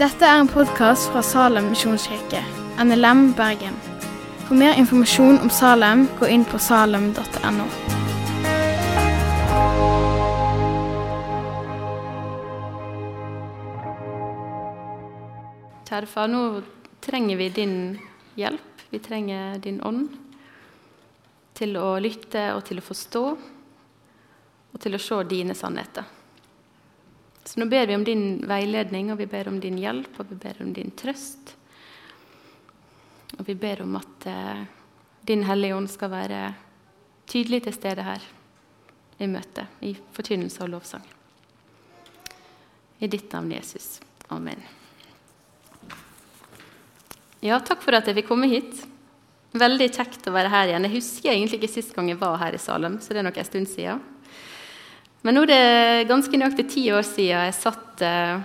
Dette er en podkast fra Salem misjonskirke, NLM Bergen. For mer informasjon om Salem, gå inn på salem.no. Kjære far, nå trenger vi din hjelp. Vi trenger din ånd til å lytte og til å forstå og til å se dine sannheter. Så nå ber vi om din veiledning, og vi ber om din hjelp, og vi ber om din trøst. Og vi ber om at eh, din Hellige Ånd skal være tydelig til stede her i møtet, i forkynnelse og lovsang. I ditt navn, Jesus. Amen. Ja, takk for at jeg fikk komme hit. Veldig kjekt å være her igjen. Jeg husker egentlig ikke sist gang jeg var her i Salem, så det er nok en stund siden. Men nå er det ganske nøyaktig ti år siden jeg satt eh,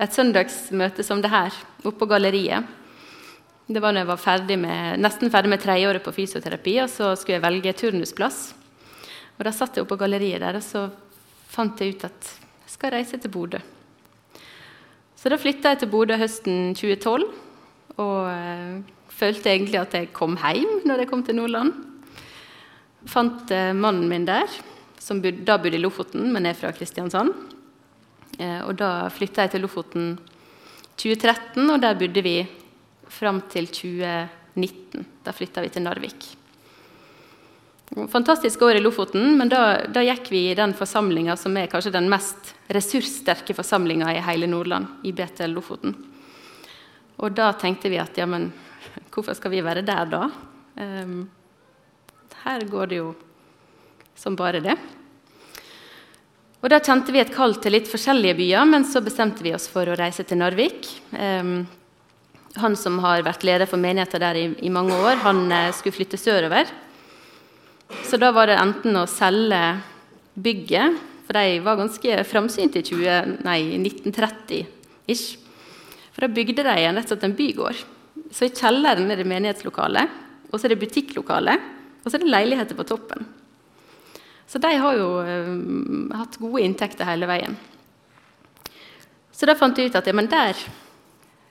et søndagsmøte som det her oppe på galleriet. Det var når jeg var ferdig med, nesten ferdig med tredjeåret på fysioterapi, og så skulle jeg velge turnusplass. Og Da satt jeg oppe på galleriet der, og så fant jeg ut at jeg skal reise til Bodø. Så da flytta jeg til Bodø høsten 2012 og øh, følte egentlig at jeg kom hjem når jeg kom til Nordland. Fant øh, mannen min der, som da bodde i Lofoten, men er fra Kristiansand. Eh, og da flytta jeg til Lofoten 2013, og der bodde vi fram til 2019. Da flytta vi til Narvik. Fantastisk år i Lofoten, men da, da gikk vi i den forsamlinga som er kanskje den mest ressurssterke forsamlinga i hele Nordland, i BTL Lofoten. Og da tenkte vi at ja, men hvorfor skal vi være der da? Um, her går det jo som bare det. Og Da kjente vi et kall til litt forskjellige byer, men så bestemte vi oss for å reise til Narvik. Um, han som har vært leder for menigheten der i, i mange år, han uh, skulle flytte sørover. Så da var det enten å selge bygget, for de var ganske framsynte i 1930-ish. For da bygde de rett og slett en bygård. Så i kjelleren er det menighetslokalet, og så er det butikklokalet, og så er det leiligheter på toppen. Så de har jo eh, hatt gode inntekter hele veien. Så da fant jeg ut at ja, men der,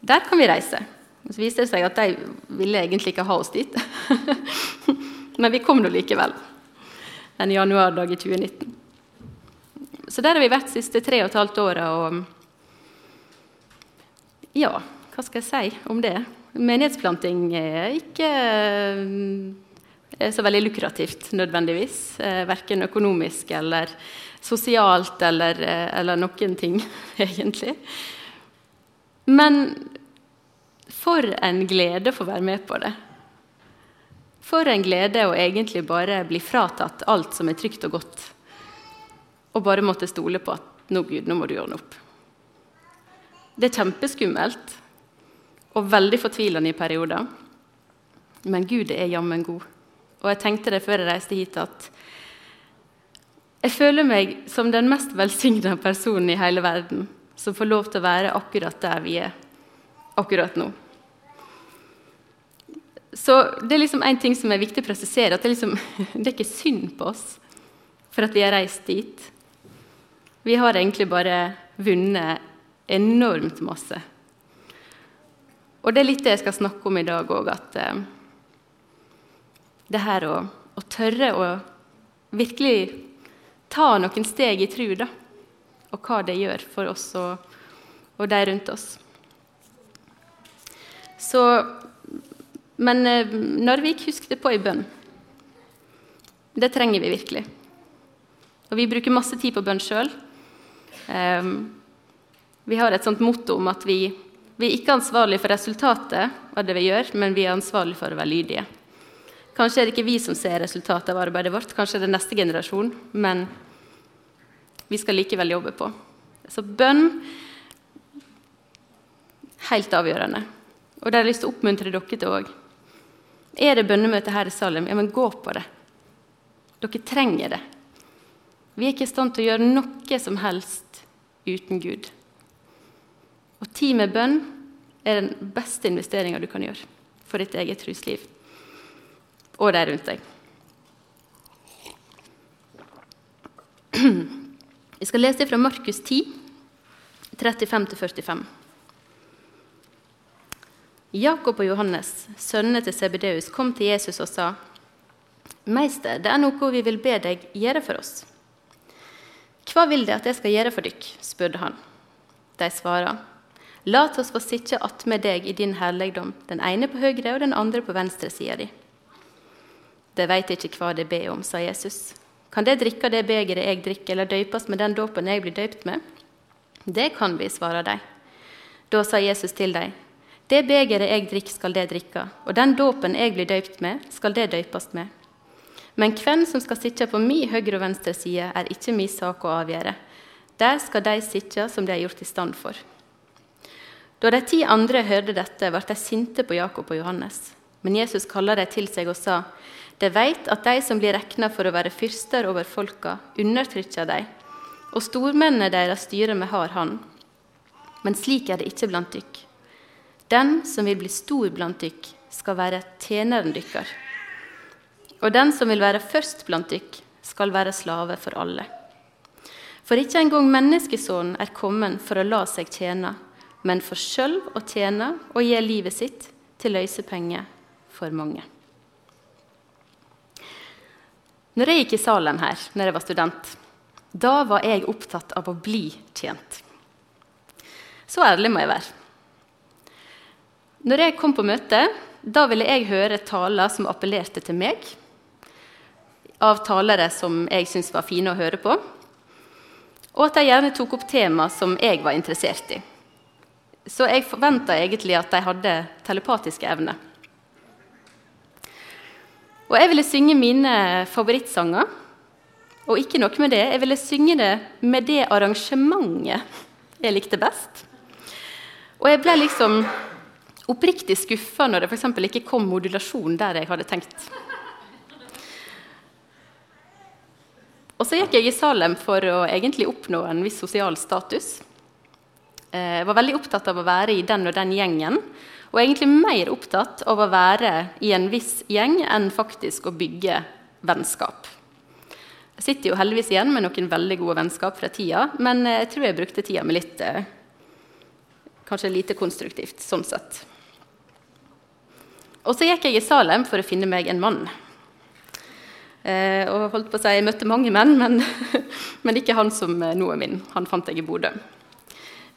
der kan vi reise. Og så viste det seg at de ville egentlig ikke ha oss dit. men vi kom nå likevel en januardag i 2019. Så der har vi vært de siste tre og et halvt åra. Og ja, hva skal jeg si om det? Menighetsplanting er ikke så veldig lukrativt nødvendigvis. Eh, verken økonomisk eller sosialt eller, eller noen ting, egentlig. Men for en glede å få være med på det. For en glede å egentlig bare bli fratatt alt som er trygt og godt, og bare måtte stole på at nå, Gud, nå må du gjøre opp. Det er kjempeskummelt og veldig fortvilende i perioder. Men Gud er jammen god. Og jeg tenkte det før jeg reiste hit, at jeg føler meg som den mest velsigna personen i hele verden som får lov til å være akkurat der vi er akkurat nå. Så det er liksom en ting som er viktig å presisere, at det liksom, det er ikke synd på oss for at vi har reist dit. Vi har egentlig bare vunnet enormt masse. Og det er litt det jeg skal snakke om i dag òg, at eh, det her å, å, tørre å virkelig ta noen steg i tru, da, og hva det gjør for oss og, og de rundt oss. Så Men eh, Narvik, husk det på i bønn. Det trenger vi virkelig. Og vi bruker masse tid på bønn sjøl. Ehm, vi har et sånt motto om at vi, vi er ikke ansvarlige for resultatet av det vi gjør, men vi er ansvarlige for å være lydige. Kanskje er det ikke vi som ser resultatet av arbeidet vårt, kanskje er det neste generasjon, men vi skal likevel jobbe på. Så bønn helt avgjørende. Og det har jeg lyst til å oppmuntre dere til òg. Er det bønnemøte her i Salem, ja, men gå på det. Dere trenger det. Vi er ikke i stand til å gjøre noe som helst uten Gud. Og tid med bønn er den beste investeringa du kan gjøre for ditt eget trosliv og de rundt deg. Vi skal lese fra Markus 10, 35-45. Jakob og Johannes, sønnene til Sebedeus, kom til Jesus og sa:" Meister, det er noe vi vil be deg gjøre for oss. Hva vil det at jeg skal gjøre for dykk? spurte han. De svarer, Lat oss få sitte attmed deg i din herligdom, den ene på høyre og den andre på venstre sida di. De veit ikke hva de ber om, sa Jesus. Kan de drikke det begeret jeg drikker, eller døpes med den dåpen jeg blir døypt med? Det kan vi, svarer de. Da sa Jesus til dem, det begeret jeg drikker, skal det drikke, og den dåpen jeg blir døypt med, skal det døpes med. Men hvem som skal sitte på min høyre og venstre side, er ikke min sak å avgjøre. Der skal de sitte som de er gjort i stand for. Da de ti andre hørte dette, ble de sinte på Jakob og Johannes. Men Jesus kalla dem til seg og sa, de veit at de som blir regna for å være fyrster over folka, undertrykker dem, og stormennene deres styrer med hard hånd. Men slik er det ikke blant dykk. Den som vil bli stor blant dykk, skal være tjeneren dykkar. Og den som vil være først blant dykk, skal være slave for alle. For ikke engang menneskesonen er kommet for å la seg tjene, men for sjøl å tjene og gi livet sitt til løsepenger for mange. Når jeg gikk i Salem her når jeg var student, da var jeg opptatt av å bli tjent. Så ærlig må jeg være. Når jeg kom på møte, da ville jeg høre taler som appellerte til meg, av talere som jeg syntes var fine å høre på, og at de gjerne tok opp tema som jeg var interessert i. Så jeg forventa egentlig at de hadde telepatiske evner. Og jeg ville synge mine favorittsanger. Og ikke nok med det, jeg ville synge det med det arrangementet jeg likte best. Og jeg ble liksom oppriktig skuffa når det f.eks. ikke kom modulasjon der jeg hadde tenkt. Og så gikk jeg i Salem for å egentlig oppnå en viss sosial status. Eh, jeg var veldig opptatt av å være i den og den gjengen, og egentlig mer opptatt av å være i en viss gjeng enn faktisk å bygge vennskap. Jeg sitter jo heldigvis igjen med noen veldig gode vennskap fra tida, men jeg tror jeg brukte tida med litt eh, Kanskje lite konstruktivt, sånn sett. Og så gikk jeg i Salem for å finne meg en mann. Eh, og holdt på å si, Jeg møtte mange menn, men, men ikke han som nå er min. Han fant jeg i Bodø.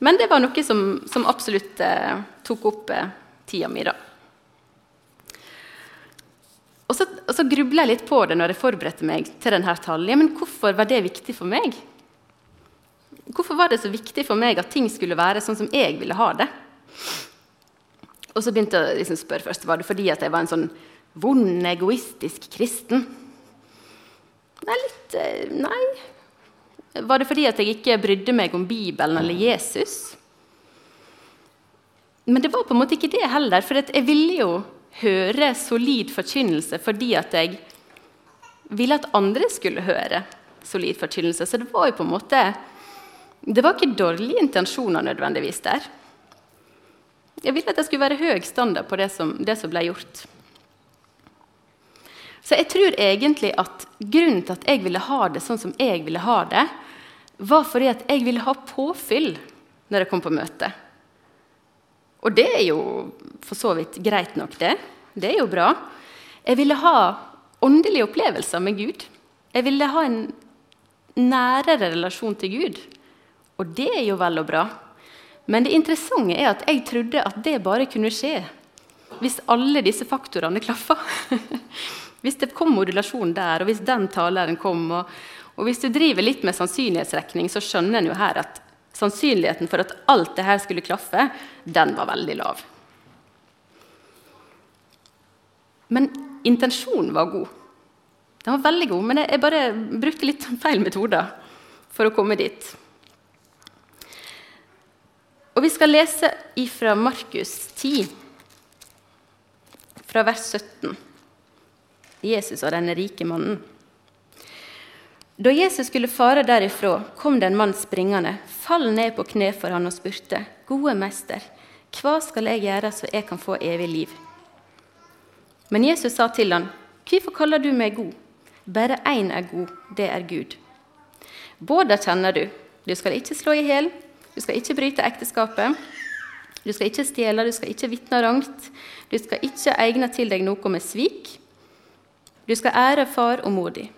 Men det var noe som, som absolutt eh, tok opp eh, tida mi, da. Og så, og så grubla jeg litt på det når jeg forberedte meg til denne talen. Ja, men hvorfor var det viktig for meg? Hvorfor var det så viktig for meg at ting skulle være sånn som jeg ville ha det? Og så begynte jeg å liksom spørre først, var det fordi at jeg var en sånn vond, egoistisk kristen. Nei, litt eh, Nei. Var det fordi at jeg ikke brydde meg om Bibelen eller Jesus? Men det var på en måte ikke det heller. For jeg ville jo høre solid forkynnelse fordi at jeg ville at andre skulle høre solid forkynnelse. Så det var jo på en måte Det var ikke dårlige intensjoner nødvendigvis der. Jeg ville at det skulle være høy standard på det som, det som ble gjort. Så jeg tror egentlig at grunnen til at jeg ville ha det sånn som jeg ville ha det, var fordi at jeg ville ha påfyll når jeg kom på møte. Og det er jo for så vidt greit nok, det. Det er jo bra. Jeg ville ha åndelige opplevelser med Gud. Jeg ville ha en nærere relasjon til Gud. Og det er jo vel og bra. Men det interessante er at jeg trodde at det bare kunne skje hvis alle disse faktorene klaffa. hvis det kom modulasjon der, og hvis den taleren kom. Og, og, hvis du driver litt med sannsynlighetsrekning, så skjønner en jo her at sannsynligheten for at alt det her skulle klaffe, den var veldig lav. Men intensjonen var god. Den var veldig god, men jeg bare brukte litt feil metoder for å komme dit. Og vi skal lese ifra Markus 10, fra vers 17. Jesus og denne rike mannen. Da Jesus skulle fare derifra, kom det en mann springende, fall ned på kne for han og spurte, Gode mester, hva skal jeg gjøre så jeg kan få evig liv? Men Jesus sa til han, Hvorfor kaller du meg god? Bare én er god, det er Gud. Både kjenner du. Du skal ikke slå i hjel, du skal ikke bryte ekteskapet, du skal ikke stjele, du skal ikke vitne rangt, du skal ikke egne til deg noe med svik. Du skal ære far og mor di.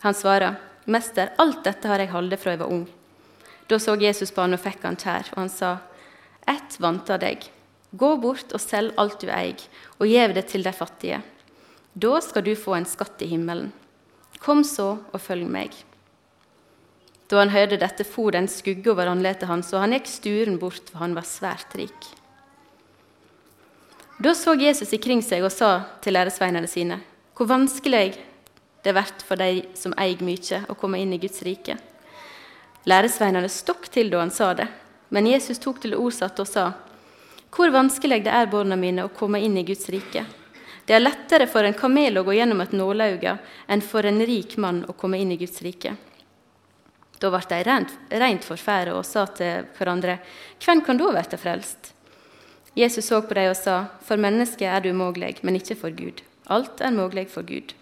Han svarer, 'Mester, alt dette har jeg holdt fra jeg var ung.' Da så Jesus på han og fikk han kjær, og han sa, 'Ett vanter deg. Gå bort og selg alt du eier, og gjev det til de fattige.' Da skal du få en skatt i himmelen. Kom så og følg meg. Da han hørte dette, for det en skugge over håndleddet hans, og han gikk sturen bort, for han var svært rik. Da så Jesus ikring seg og sa til læresveinene sine.: Hvor vanskelig det blir for de som eier mye, å komme inn i Guds rike. Læresveinene stokk til da han sa det, men Jesus tok til ordsatt og sa.: Hvor vanskelig det er, barna mine, å komme inn i Guds rike. Det er lettere for en kamel å gå gjennom et nålauge enn for en rik mann å komme inn i Guds rike. Da ble de rent, rent forferdet og sa til hverandre, hvem kan da bli frelst? Jesus så på dem og sa, for mennesket er det umulig, men ikke for Gud. Alt er mulig for Gud.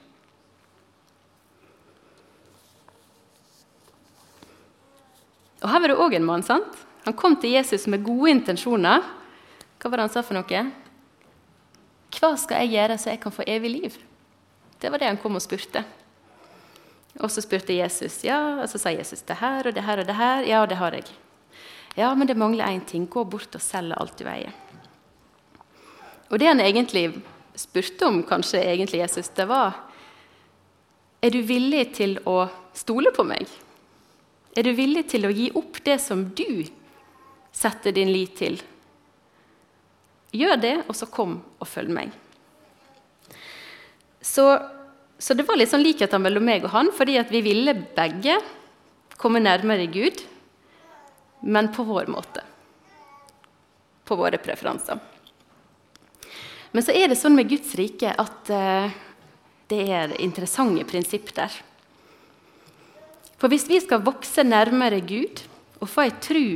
Og Her var det òg en mann. sant? Han kom til Jesus med gode intensjoner. Hva var det han sa for noe? Hva skal jeg gjøre så jeg kan få evig liv? Det var det han kom og spurte. Og så spurte Jesus, ja, og så sa Jesus det her og det her og det her. Ja, det har jeg. Ja, men det mangler én ting. Gå bort og selg alt du eier. Og det han egentlig spurte om, kanskje egentlig Jesus, det var Er du villig til å stole på meg? Er du villig til å gi opp det som du setter din lit til? Gjør det, og så kom og følg meg. Så så det var litt sånn likheter mellom meg og han, fordi vi ville begge komme nærmere Gud, men på vår måte. På våre preferanser. Men så er det sånn med Guds rike at uh, det er interessante prinsipp der. For hvis vi skal vokse nærmere Gud og få ei tru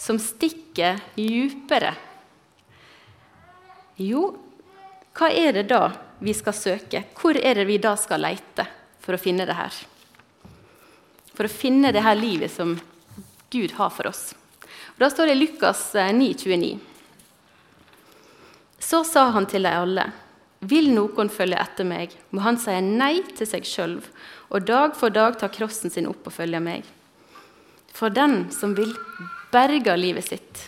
som stikker djupere Jo, hva er det da vi skal søke? Hvor er det vi da skal leite for å finne det her? For å finne det her livet som Gud har for oss. Og da står det i Lukas 9,29. Eh, Så sa han til dem alle.: Vil noen følge etter meg, må han si nei til seg sjøl, og dag for dag ta krossen sin opp og følge meg. For den som vil berge livet sitt,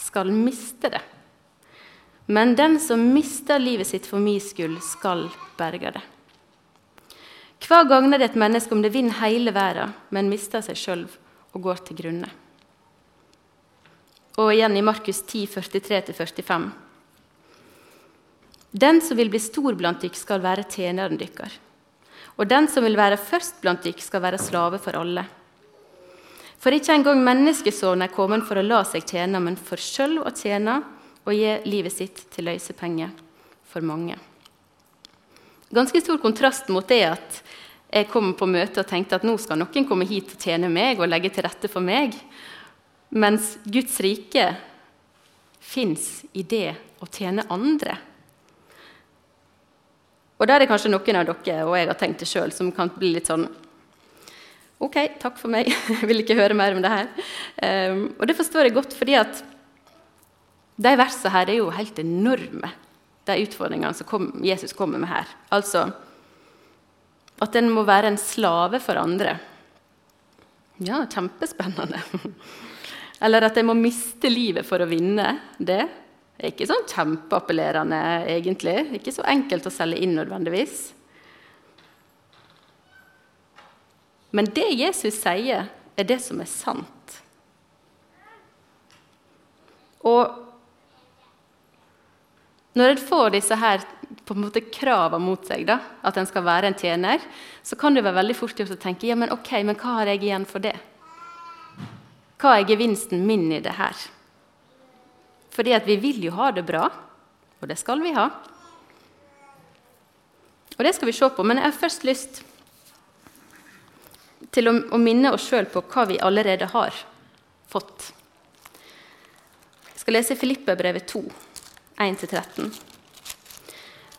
skal miste det. Men den som mister livet sitt for min skyld, skal berge det. Hva gagner det et menneske om det vinner hele verden, men mister seg sjøl og går til grunne? Og igjen i Markus 10, 43-45. Den som vil bli stor blant dykk, skal være tjeneren dykkar. Og den som vil være først blant dykk, skal være slave for alle. For ikke engang menneskesonen er kommet for å la seg tjene, men for sjøl å tjene og gi livet sitt til løsepenger for mange. Ganske stor kontrast mot det at jeg kom på møte og tenkte at nå skal noen komme hit og tjene meg og legge til rette for meg, mens Guds rike fins i det å tjene andre. Og der er det kanskje noen av dere og jeg har tenkt det sjøl, som kan bli litt sånn OK, takk for meg, jeg vil ikke høre mer om det her. Um, og det forstår jeg godt, fordi at de versene her er jo helt enorme, de utfordringene som kom, Jesus kommer med her. Altså at en må være en slave for andre. Ja, kjempespennende. Eller at en må miste livet for å vinne. Det er ikke sånn kjempeappellerende, egentlig. Ikke så enkelt å selge inn nødvendigvis. Men det Jesus sier, er det som er sant. Og når en får disse her på en måte kravene mot seg, da, at en skal være en tjener, så kan det være veldig fort gjort å tenke ja, men ok, men hva har jeg igjen for det? Hva er gevinsten min i det her? Fordi at vi vil jo ha det bra, og det skal vi ha. Og det skal vi se på, men jeg har først lyst til å, å minne oss sjøl på hva vi allerede har fått. Jeg skal lese Filippe-brevet 2. 1-13.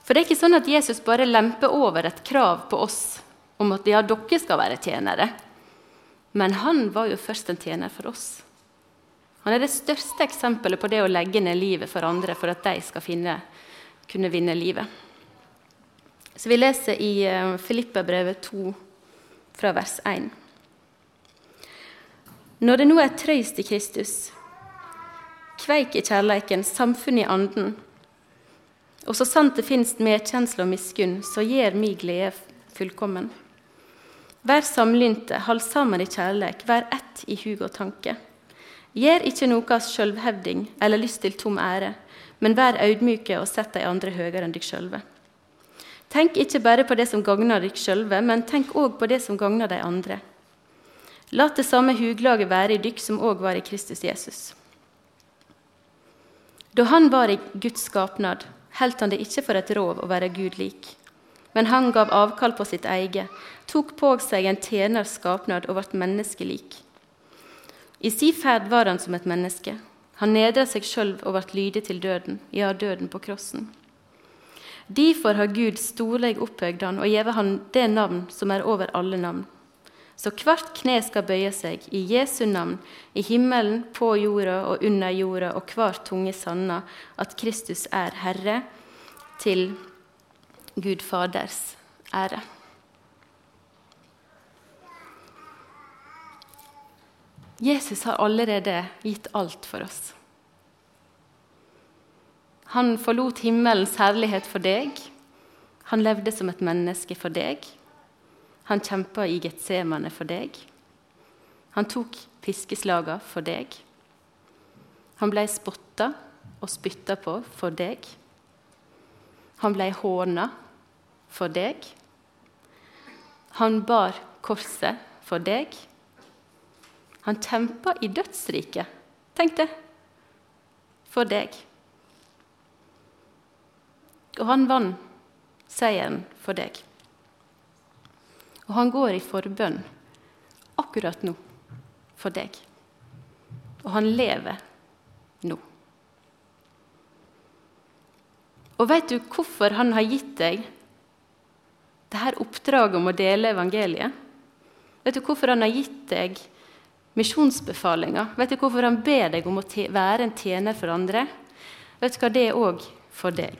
For det er ikke sånn at Jesus bare lemper over et krav på oss om at ja, dere skal være tjenere. Men han var jo først en tjener for oss. Han er det største eksempelet på det å legge ned livet for andre for at de skal finne, kunne vinne livet. Så Vi leser i eh, Filippabrevet 2, fra vers 1. Når det nå er trøyst i Kristus, kveik i kjærleiken, samfunn i anden, og så sant det fins medkjensle og miskunn, så gjør mi glede fullkommen. Vær samlynte, hold sammen i kjærleik, vær ett i hug og tanke. Gjør ikke noe av sjølvhevding eller lyst til tom ære, men vær audmyke og sett de andre høyere enn deg sjølve. Tenk ikke bare på det som gagner deg sjølve, men tenk òg på det som gagner de andre. La det samme huglaget være i dykk som òg var i Kristus Jesus. Da han var i Guds skapnad, holdt han det ikke for et rov å være Gud lik. Men han gav avkall på sitt eget, tok på seg en tjeners skapnad og ble menneskelik. I si ferd var han som et menneske. Han nedra seg sjøl og ble lydig til døden, ja, døden på krossen. Derfor har Gud storleg opphøgd han og gjeve han det navn som er over alle navn. Så hvert kne skal bøye seg i Jesu navn, i himmelen, på jorda og under jorda, og hver tunge sanna at Kristus er Herre, til Gud Faders ære. Jesus har allerede gitt alt for oss. Han forlot himmelens herlighet for deg. Han levde som et menneske for deg. Han kjempa i Getsemane for deg. Han tok piskeslaga for deg. Han ble spotta og spytta på for deg. Han ble håna for deg. Han bar korset for deg. Han kjempa i dødsriket. Tenk det! For deg. Og han vant seieren for deg. Og han går i forbønn akkurat nå for deg. Og han lever nå. Og vet du hvorfor han har gitt deg dette oppdraget om å dele evangeliet? Vet du hvorfor han har gitt deg misjonsbefalinga. Vet du hvorfor han ber deg om å være en tjener for andre? Vet du hva det er òg for deg?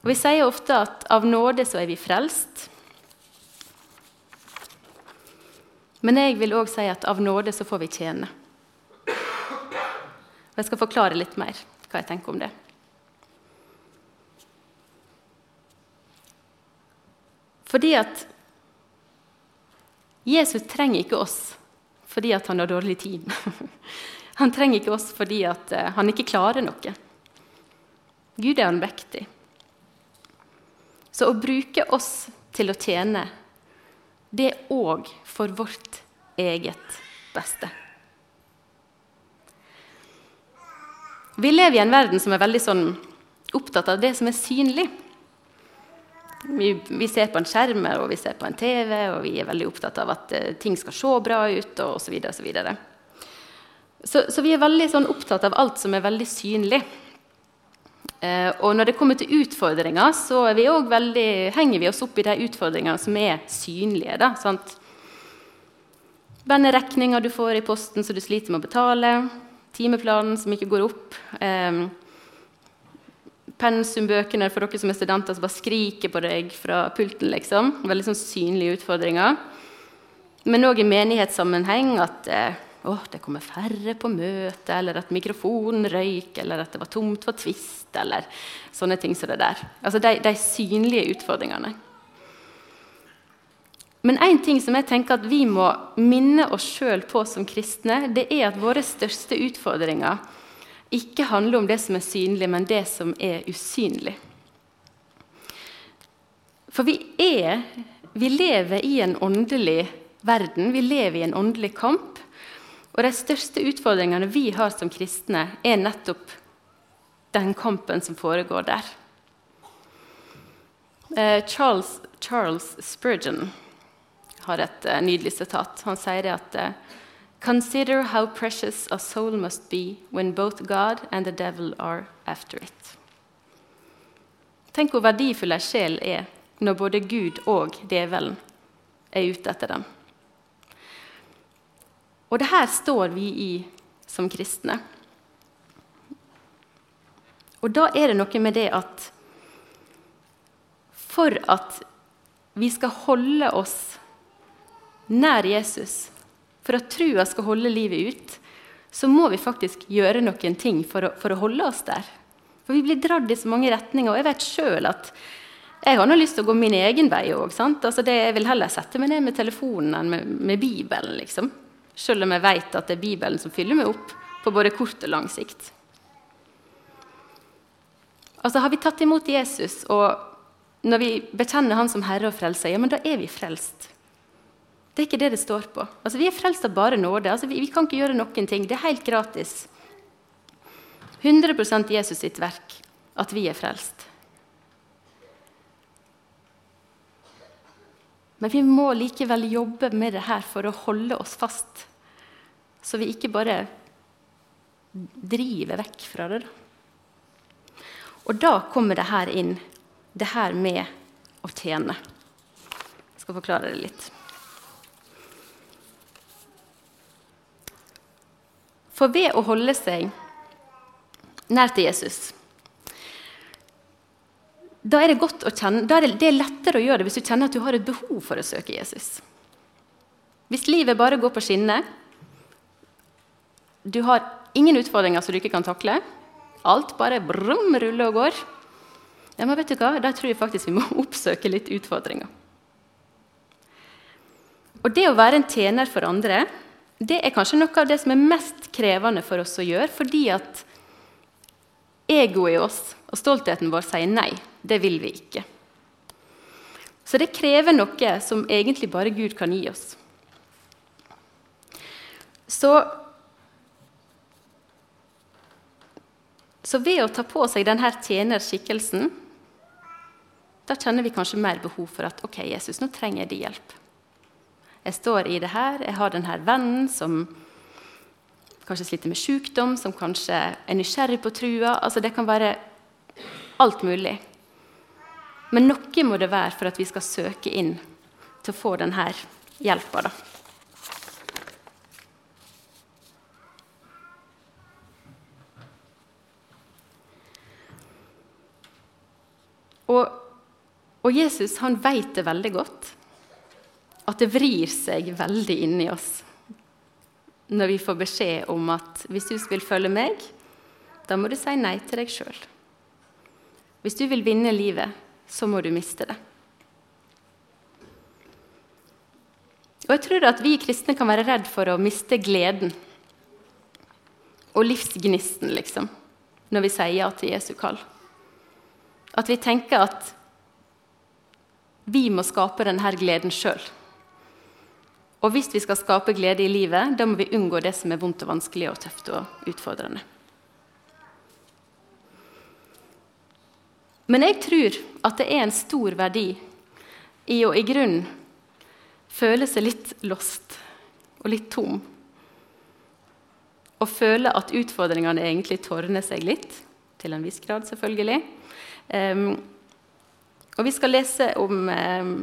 Og Vi sier ofte at av nåde så er vi frelst. Men jeg vil òg si at av nåde så får vi tjene. Og Jeg skal forklare litt mer hva jeg tenker om det. Fordi at Jesus trenger ikke oss fordi han har dårlig tid. Han trenger ikke oss fordi eh, han ikke klarer noe. Gud er allmektig. Så å bruke oss til å tjene, det er òg for vårt eget beste. Vi lever i en verden som er veldig sånn opptatt av det som er synlig. Vi, vi, ser på en skjerm og vi ser på en TV, og vi er veldig opptatt av at uh, ting skal se bra ut og osv. Så, videre, så, så vi er veldig sånn, opptatt av alt som er veldig synlig. Uh, og når det kommer til utfordringer, så vi veldig, henger vi oss opp i de utfordringene som er synlige. Da, sant? Venneregninger du får i posten som du sliter med å betale. Timeplanen som ikke går opp. Um, pensumbøkene for dere som er studenter, som bare skriker på deg fra pulten. liksom. Veldig sånn synlige utfordringer. Men òg i menighetssammenheng at eh, å, det kommer færre på møte, eller at mikrofonen røyk, eller at det var tomt for tvist, eller sånne ting som det der. Altså de, de synlige utfordringene. Men én ting som jeg tenker at vi må minne oss sjøl på som kristne, det er at våre største utfordringer ikke handler om det som er synlig, men det som er usynlig. For vi er Vi lever i en åndelig verden, vi lever i en åndelig kamp. Og de største utfordringene vi har som kristne, er nettopp den kampen som foregår der. Eh, Charles, Charles Spurgeon har et uh, nydelig sitat. Han sier det at uh, Consider how precious a soul must be when both God and the devil are after it. Tenk hvor verdifull ei sjel er når både Gud og djevelen er ute etter dem. Og det her står vi i som kristne. Og da er det noe med det at for at vi skal holde oss nær Jesus, for at trua skal holde livet ut, så må vi faktisk gjøre noen ting for å, for å holde oss der. For vi blir dratt i så mange retninger. Og jeg vet sjøl at jeg har nå lyst til å gå min egen vei òg. Altså jeg vil heller sette meg ned med telefonen enn med, med Bibelen, liksom. Sjøl om jeg vet at det er Bibelen som fyller meg opp på både kort og lang sikt. Altså Har vi tatt imot Jesus, og når vi bekjenner Han som Herre og Frelser, ja, men da er vi frelst. Det er ikke det det står på. Altså Vi er frelst av bare nåde. Altså vi, vi kan ikke gjøre noen ting. Det er helt gratis. 100% Jesus sitt verk at vi er frelst. Men vi må likevel jobbe med det her for å holde oss fast, så vi ikke bare driver vekk fra det. Og da kommer det her inn, det her med å tjene. Jeg skal forklare det litt. For ved å holde seg nær til Jesus da er kjenne, da er det, er lettere å gjøre det hvis du kjenner at du har et behov for å søke Jesus. Hvis livet bare går på skinner, du har ingen utfordringer som du ikke kan takle, alt bare brum, ruller og går, ja, men vet du hva? da tror jeg faktisk vi må oppsøke litt utfordringer. Og det å være en tjener for andre det er kanskje noe av det som er mest krevende for oss å gjøre, fordi at egoet i oss og stoltheten vår sier nei. Det vil vi ikke. Så det krever noe som egentlig bare Gud kan gi oss. Så, så ved å ta på seg denne tjenerskikkelsen, da kjenner vi kanskje mer behov for at ok, Jesus, nå trenger jeg din hjelp. Jeg står i det her, jeg har denne vennen som kanskje sliter med sykdom, som kanskje er nysgjerrig på trua. Altså, det kan være alt mulig. Men noe må det være for at vi skal søke inn til å få denne hjelpa. Og, og, Jesus han vet det veldig godt, at det vrir seg veldig inni oss når vi får beskjed om at hvis du vil følge meg, da må du si nei til deg sjøl. Hvis du vil vinne livet, så må du miste det. Og jeg tror at vi kristne kan være redd for å miste gleden og livsgnisten, liksom, når vi sier ja til Jesu kall. At vi tenker at vi må skape denne gleden sjøl. Og hvis vi skal skape glede i livet, da må vi unngå det som er vondt og vanskelig og tøft og utfordrende. Men jeg tror at det er en stor verdi i å i grunnen føle seg litt lost og litt tom. Og føle at utfordringene egentlig tårner seg litt, til en viss grad selvfølgelig. Um, og vi skal lese om um,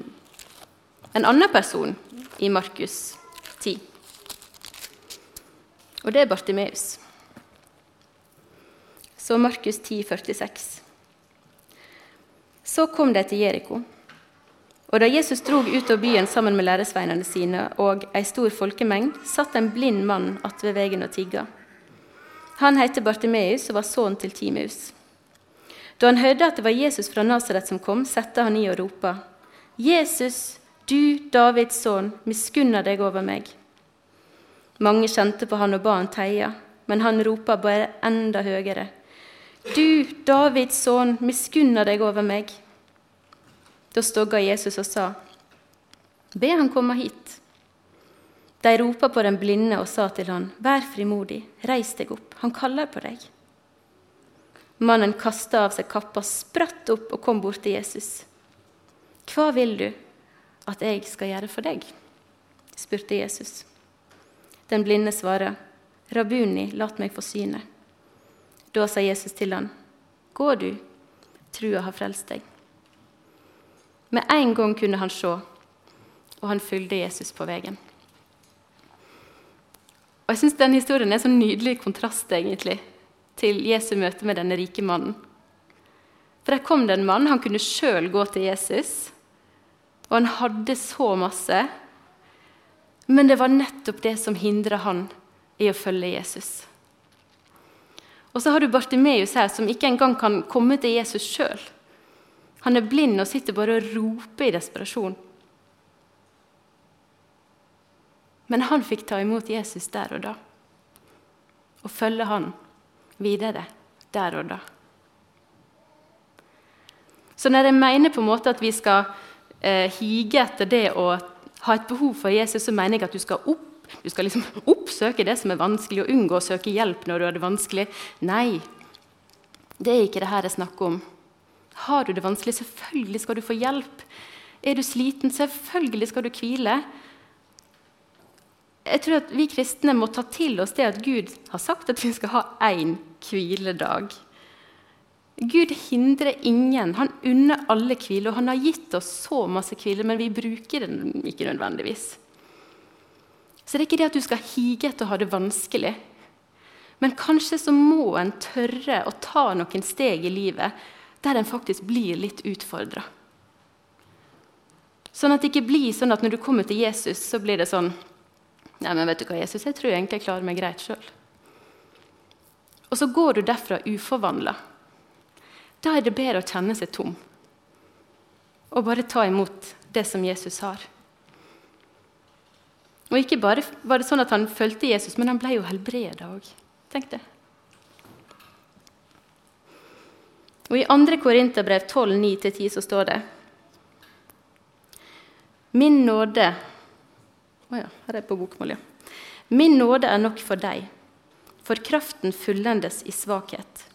en annen person i Markus 10. Og det er Bartimeus. Så Markus 10, 46. Så kom de til Jeriko. Og da Jesus drog ut av byen sammen med læresveinene sine og ei stor folkemengd, satt en blind mann ved veien og tigga. Han het Bartimeus og var sønn til Timeus. Da han hørte at det var Jesus fra Nasaret som kom, satte han i og ropa. Jesus, du Davids sønn, miskunner deg over meg. Mange kjente på han og ba han teie, men han ropa bare enda høyere. Du, Davids sønn, miskunner deg over meg. Da stogga Jesus og sa, Be han komme hit. De ropa på den blinde og sa til han, Vær frimodig, reis deg opp, han kaller på deg. Mannen kasta av seg kappa, spratt opp og kom bort til Jesus. Hva vil du at jeg skal gjøre for deg? spurte Jesus. Den blinde svarer, Rabuni, lat meg få syne. Da sa Jesus til han, Gå du, trua har frelst deg. Med en gang kunne han se og han fulgte Jesus på veien. Og jeg synes denne historien er sånn nydelig kontrast egentlig, til Jesu møte med denne rike mannen. For Der kom det en mann. Han kunne sjøl gå til Jesus, og han hadde så masse. Men det var nettopp det som hindra han i å følge Jesus. Og så har du Bartimeus her, som ikke engang kan komme til Jesus sjøl. Han er blind og sitter bare og roper i desperasjon. Men han fikk ta imot Jesus der og da, og følge han videre der og da. Så når jeg mener på en måte at vi skal eh, hige etter det å ha et behov for Jesus, så mener jeg at du skal, opp, du skal liksom oppsøke det som er vanskelig, og unngå å søke hjelp når du har det vanskelig. Nei, det er ikke det her jeg snakker om. Har du det vanskelig, selvfølgelig skal du få hjelp. Er du sliten, selvfølgelig skal du hvile. Jeg tror at Vi kristne må ta til oss det at Gud har sagt at vi skal ha én hviledag. Gud hindrer ingen. Han unner alle hvile. Og han har gitt oss så masse hvile, men vi bruker den ikke nødvendigvis. Så det er ikke det at du skal hige etter å ha det vanskelig. Men kanskje så må en tørre å ta noen steg i livet der en faktisk blir litt utfordra. Sånn at det ikke blir sånn at når du kommer til Jesus, så blir det sånn Nei, men vet du hva, Jesus, jeg tror egentlig jeg klarer meg greit sjøl. Og så går du derfra uforvandla. Da er det bedre å kjenne seg tom og bare ta imot det som Jesus har. Og ikke bare var det sånn at han fulgte Jesus, men han ble jo helbreda òg. Tenk det. Og I 2. Korinterbrev 12, 9-10 så står det Min nåde Å oh ja, her er det på bokmål, ja. Min nåde er nok for deg, for kraften fullendes i svakhet.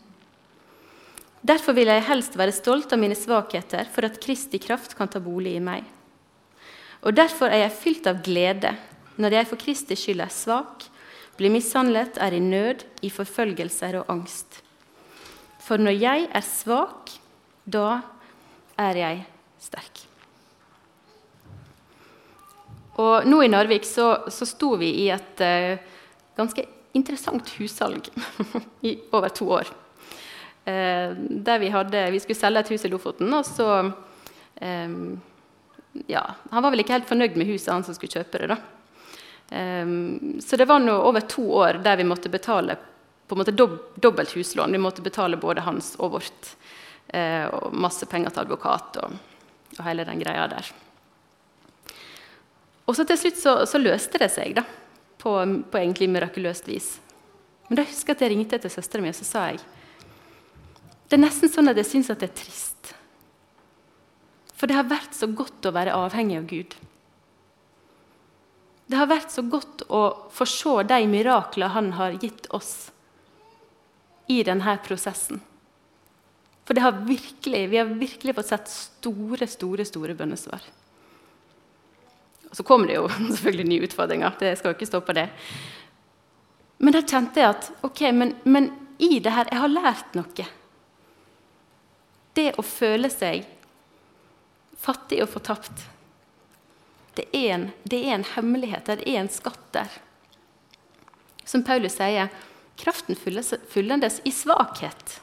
Derfor vil jeg helst være stolt av mine svakheter, for at Kristi kraft kan ta bolig i meg. Og derfor er jeg fylt av glede når jeg for Kristi skyld er svak, blir mishandlet, er i nød, i forfølgelser og angst. For når jeg er svak, da er jeg sterk. Og nå i Narvik så, så sto vi i et uh, ganske interessant hussalg i over to år. Eh, der vi, hadde, vi skulle selge et hus i Lofoten, og så eh, ja, Han var vel ikke helt fornøyd med huset, han som skulle kjøpe det. da. Eh, så det var nå over to år der vi måtte betale på en måte dob dobbelt huslån. Vi måtte betale både hans og vårt. Eh, og masse penger til advokat og, og, hele den greia der. Og så til slutt så, så løste det seg, da. På, på egentlig mirakuløst vis. Men da husker jeg at jeg ringte til søstera mi og så sa jeg det er nesten sånn at jeg syns det er trist. For det har vært så godt å være avhengig av Gud. Det har vært så godt å få se de mirakler Han har gitt oss i denne prosessen. For har virkelig, vi har virkelig fått sett store, store, store bønnesvar. Og så kommer det jo selvfølgelig nye utfordringer. det skal jo ikke stå på det. Men da kjente jeg at ok, men, men i det her, jeg har lært noe. Det å føle seg fattig og fortapt, det er, en, det er en hemmelighet, det er en skatt der. Som Paulus sier, kraften fullendes i svakhet.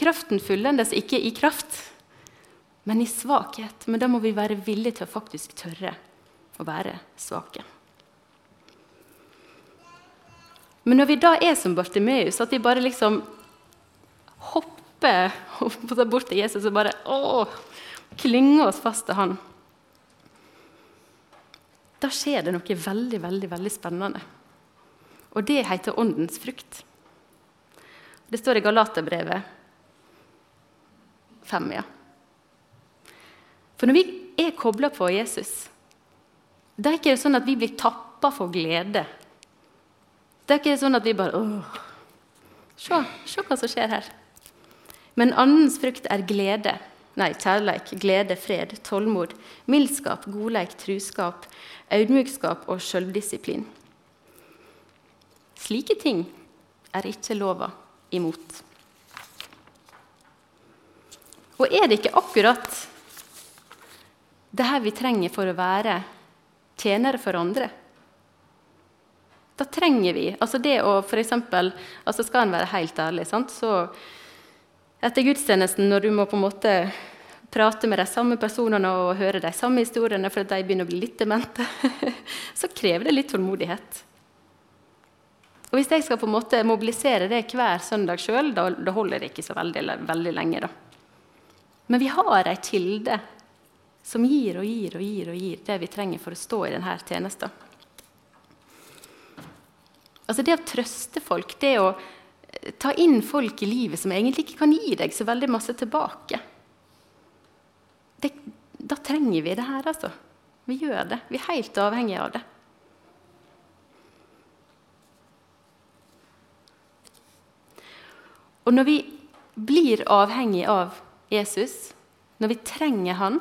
Kraften fullendes ikke i kraft, men i svakhet. Men da må vi være villige til å faktisk tørre å være svake. Men når vi da er som Bartimeus, at vi bare liksom hopper hopper bort til Jesus og bare å, klynger oss fast til han. Da skjer det noe veldig, veldig, veldig spennende. Og det heter åndens frukt. Det står i Galaterbrevet 5, ja. For når vi er kobla på Jesus, da er det ikke sånn at vi blir tappa for glede. Det er ikke sånn at vi bare Åh, se hva som skjer her. Men andens frukt er glede, nei, kjærleik, glede, fred, tålmod, mildskap, godleik, truskap, audmjukskap og sjølvdisiplin. Slike ting er ikke lova imot. Og er det ikke akkurat det her vi trenger for å være tjenere for andre. Da trenger vi altså det å eksempel, altså Skal en være helt ærlig, sant? så etter gudstjenesten, når du må på en måte prate med de samme personene og høre de samme historiene for at de begynner å bli litt demente, så krever det litt tålmodighet. Og Hvis jeg skal på en måte mobilisere det hver søndag sjøl, da, da, holder det ikke så veldig, veldig lenge. da. Men vi har ei kilde som gir og gir og gir og gir det vi trenger for å stå i denne tjenesten. Altså Det å trøste folk, det å ta inn folk i livet som egentlig ikke kan gi deg så veldig masse tilbake det, Da trenger vi det her, altså. Vi gjør det. Vi er helt avhengige av det. Og når vi blir avhengige av Jesus, når vi trenger han,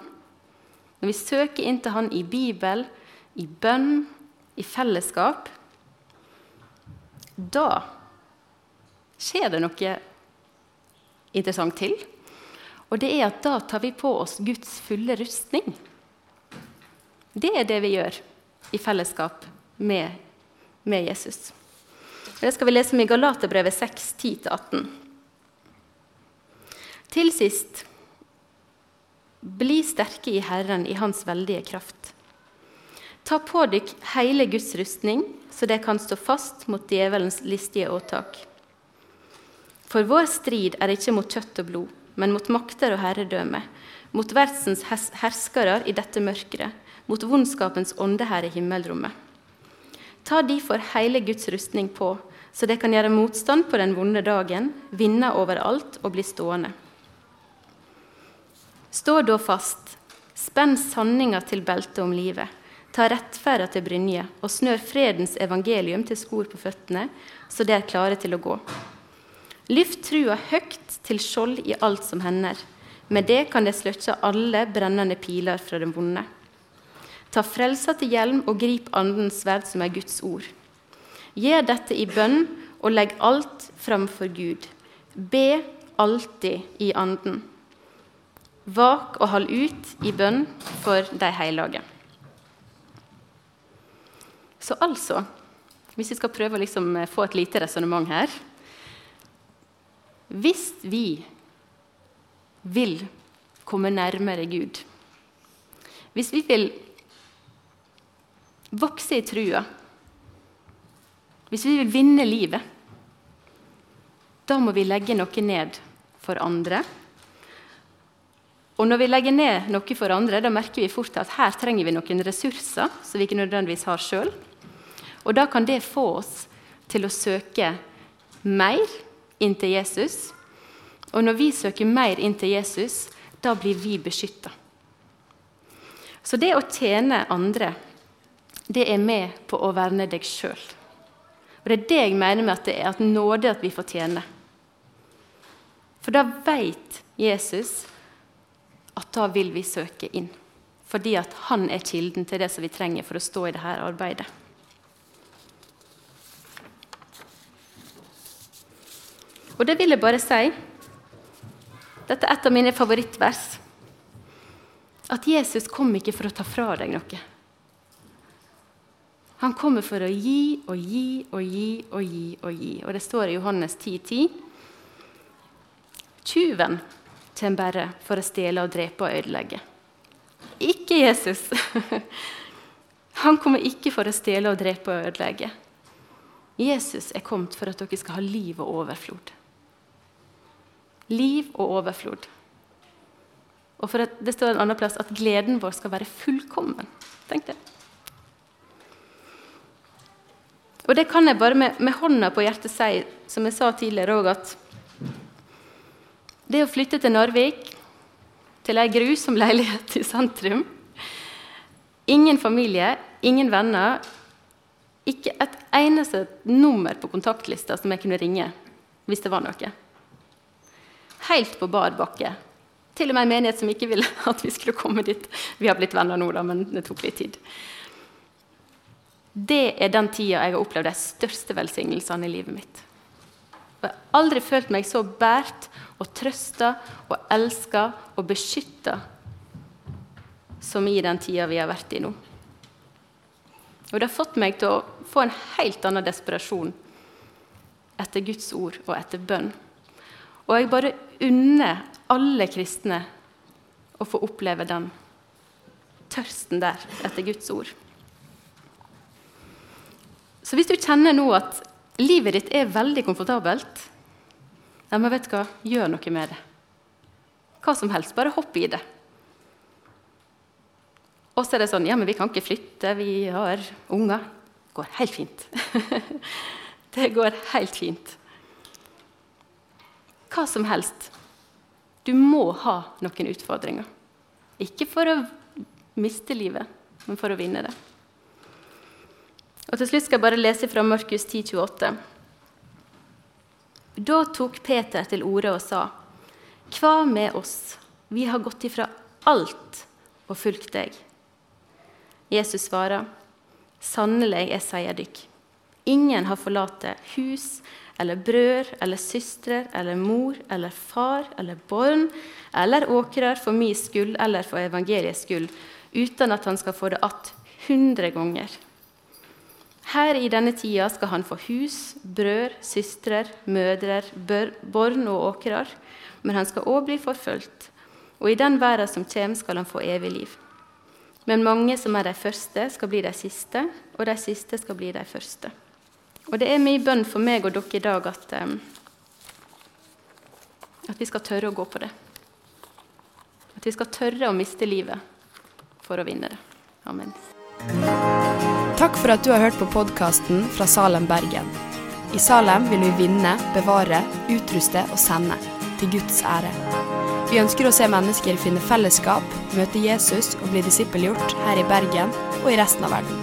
når vi søker inn til han i Bibel, i bønn, i fellesskap, da skjer det noe interessant til. Og det er at da tar vi på oss Guds fulle rustning. Det er det vi gjør i fellesskap med, med Jesus. Det skal vi lese om i Galaterbrevet 6, 10-18. Til sist bli sterke i Herren i Hans veldige kraft. Ta på dykk hele Guds rustning, så det kan stå fast mot djevelens listige åtak. For vår strid er ikke mot kjøtt og blod, men mot makter og herredømme, mot verdsens herskere i dette mørket, mot vondskapens ånde her i himmelrommet. Ta derfor hele Guds rustning på, så det kan gjøre motstand på den vonde dagen, vinne overalt og bli stående. Stå da fast, spenn sanninga til beltet om livet, ta rettferda til brynje og snør fredens evangelium til skor på føttene, så de er klare til å gå. Lyft trua høgt til skjold i alt som hender. Med det kan det sløkke alle brennende piler fra den vonde. Ta frelsa til hjelm og grip Andens sverd, som er Guds ord. Gjør dette i bønn og legg alt framfor Gud. Be alltid i Anden. Vak og hold ut i bønn for de hellige. Så altså, hvis vi skal prøve å liksom få et lite resonnement her Hvis vi vil komme nærmere Gud, hvis vi vil vokse i trua, hvis vi vil vinne livet, da må vi legge noe ned for andre og når vi legger ned noe for andre, da merker vi fort at her trenger vi noen ressurser som vi ikke nødvendigvis har sjøl. Og da kan det få oss til å søke mer inn til Jesus. Og når vi søker mer inn til Jesus, da blir vi beskytta. Så det å tjene andre, det er med på å verne deg sjøl. Og det er det jeg mener med at det er at nåde at vi får tjene. For da veit Jesus at da vil vi søke inn. Fordi at han er kilden til det som vi trenger for å stå i dette arbeidet. Og det vil jeg bare si Dette er et av mine favorittvers. At Jesus kom ikke for å ta fra deg noe. Han kommer for å gi og gi og gi og gi og gi. Og det står i Johannes 10,10. 10. Tyven kommer bare for å stjele og drepe og ødelegge. Ikke Jesus. Han kommer ikke for å stjele og drepe og ødelegge. Jesus er kommet for at dere skal ha liv og overflod. Liv og overflod. Og for at det står en annen plass at gleden vår skal være fullkommen. Tenk det. Og det kan jeg bare med, med hånda på hjertet si, som jeg sa tidligere òg, at det å flytte til Narvik, til ei grusom leilighet i sentrum Ingen familie, ingen venner. Ikke et eneste nummer på kontaktlista som jeg kunne ringe hvis det var noe. Helt på bar bakke. Til og med en menighet som ikke ville at vi skulle komme dit. Vi har blitt venner nå, da, men det tok litt tid. Det er den tida jeg har opplevd de største velsignelsene i livet mitt. Jeg har aldri følt meg så båret og trøsta og elska og beskytta som i den tida vi har vært i nå. Og det har fått meg til å få en helt annen desperasjon etter Guds ord og etter bønn. Og jeg bare unner alle kristne å få oppleve den tørsten der etter Guds ord. Så hvis du kjenner nå at livet ditt er veldig komfortabelt, ja, men vet du hva, gjør noe med det. Hva som helst, bare hopp i det. Og så er det sånn Ja, men vi kan ikke flytte, vi har unger. Det går helt fint. det går helt fint. Hva som helst. Du må ha noen utfordringer. Ikke for å miste livet, men for å vinne det. Og Til slutt skal jeg bare lese fra Markus 10, 28. Da tok Peter til orde og sa, Hva med oss? Vi har gått ifra alt og fulgt deg. Jesus svarer, Sannelig, jeg sier dykk, ingen har forlatt hus eller brød eller søstre eller mor eller far eller barn eller åkrer for min skyld eller for evangeliets skyld, uten at han skal få det att hundre ganger. Her i denne tida skal han få hus, brød, søstre, mødre, barn og åkrer, men han skal òg bli forfulgt. Og i den verden som kommer, skal han få evig liv. Men mange som er de første, skal bli de siste, og de siste skal bli de første. Og det er min bønn for meg og dere i dag at, um, at vi skal tørre å gå på det. At vi skal tørre å miste livet for å vinne det. Amen. Takk for at du har hørt på podkasten fra Salem, Bergen. I Salem vil vi vinne, bevare, utruste og sende, til Guds ære. Vi ønsker å se mennesker finne fellesskap, møte Jesus og bli disippelgjort her i Bergen og i resten av verden.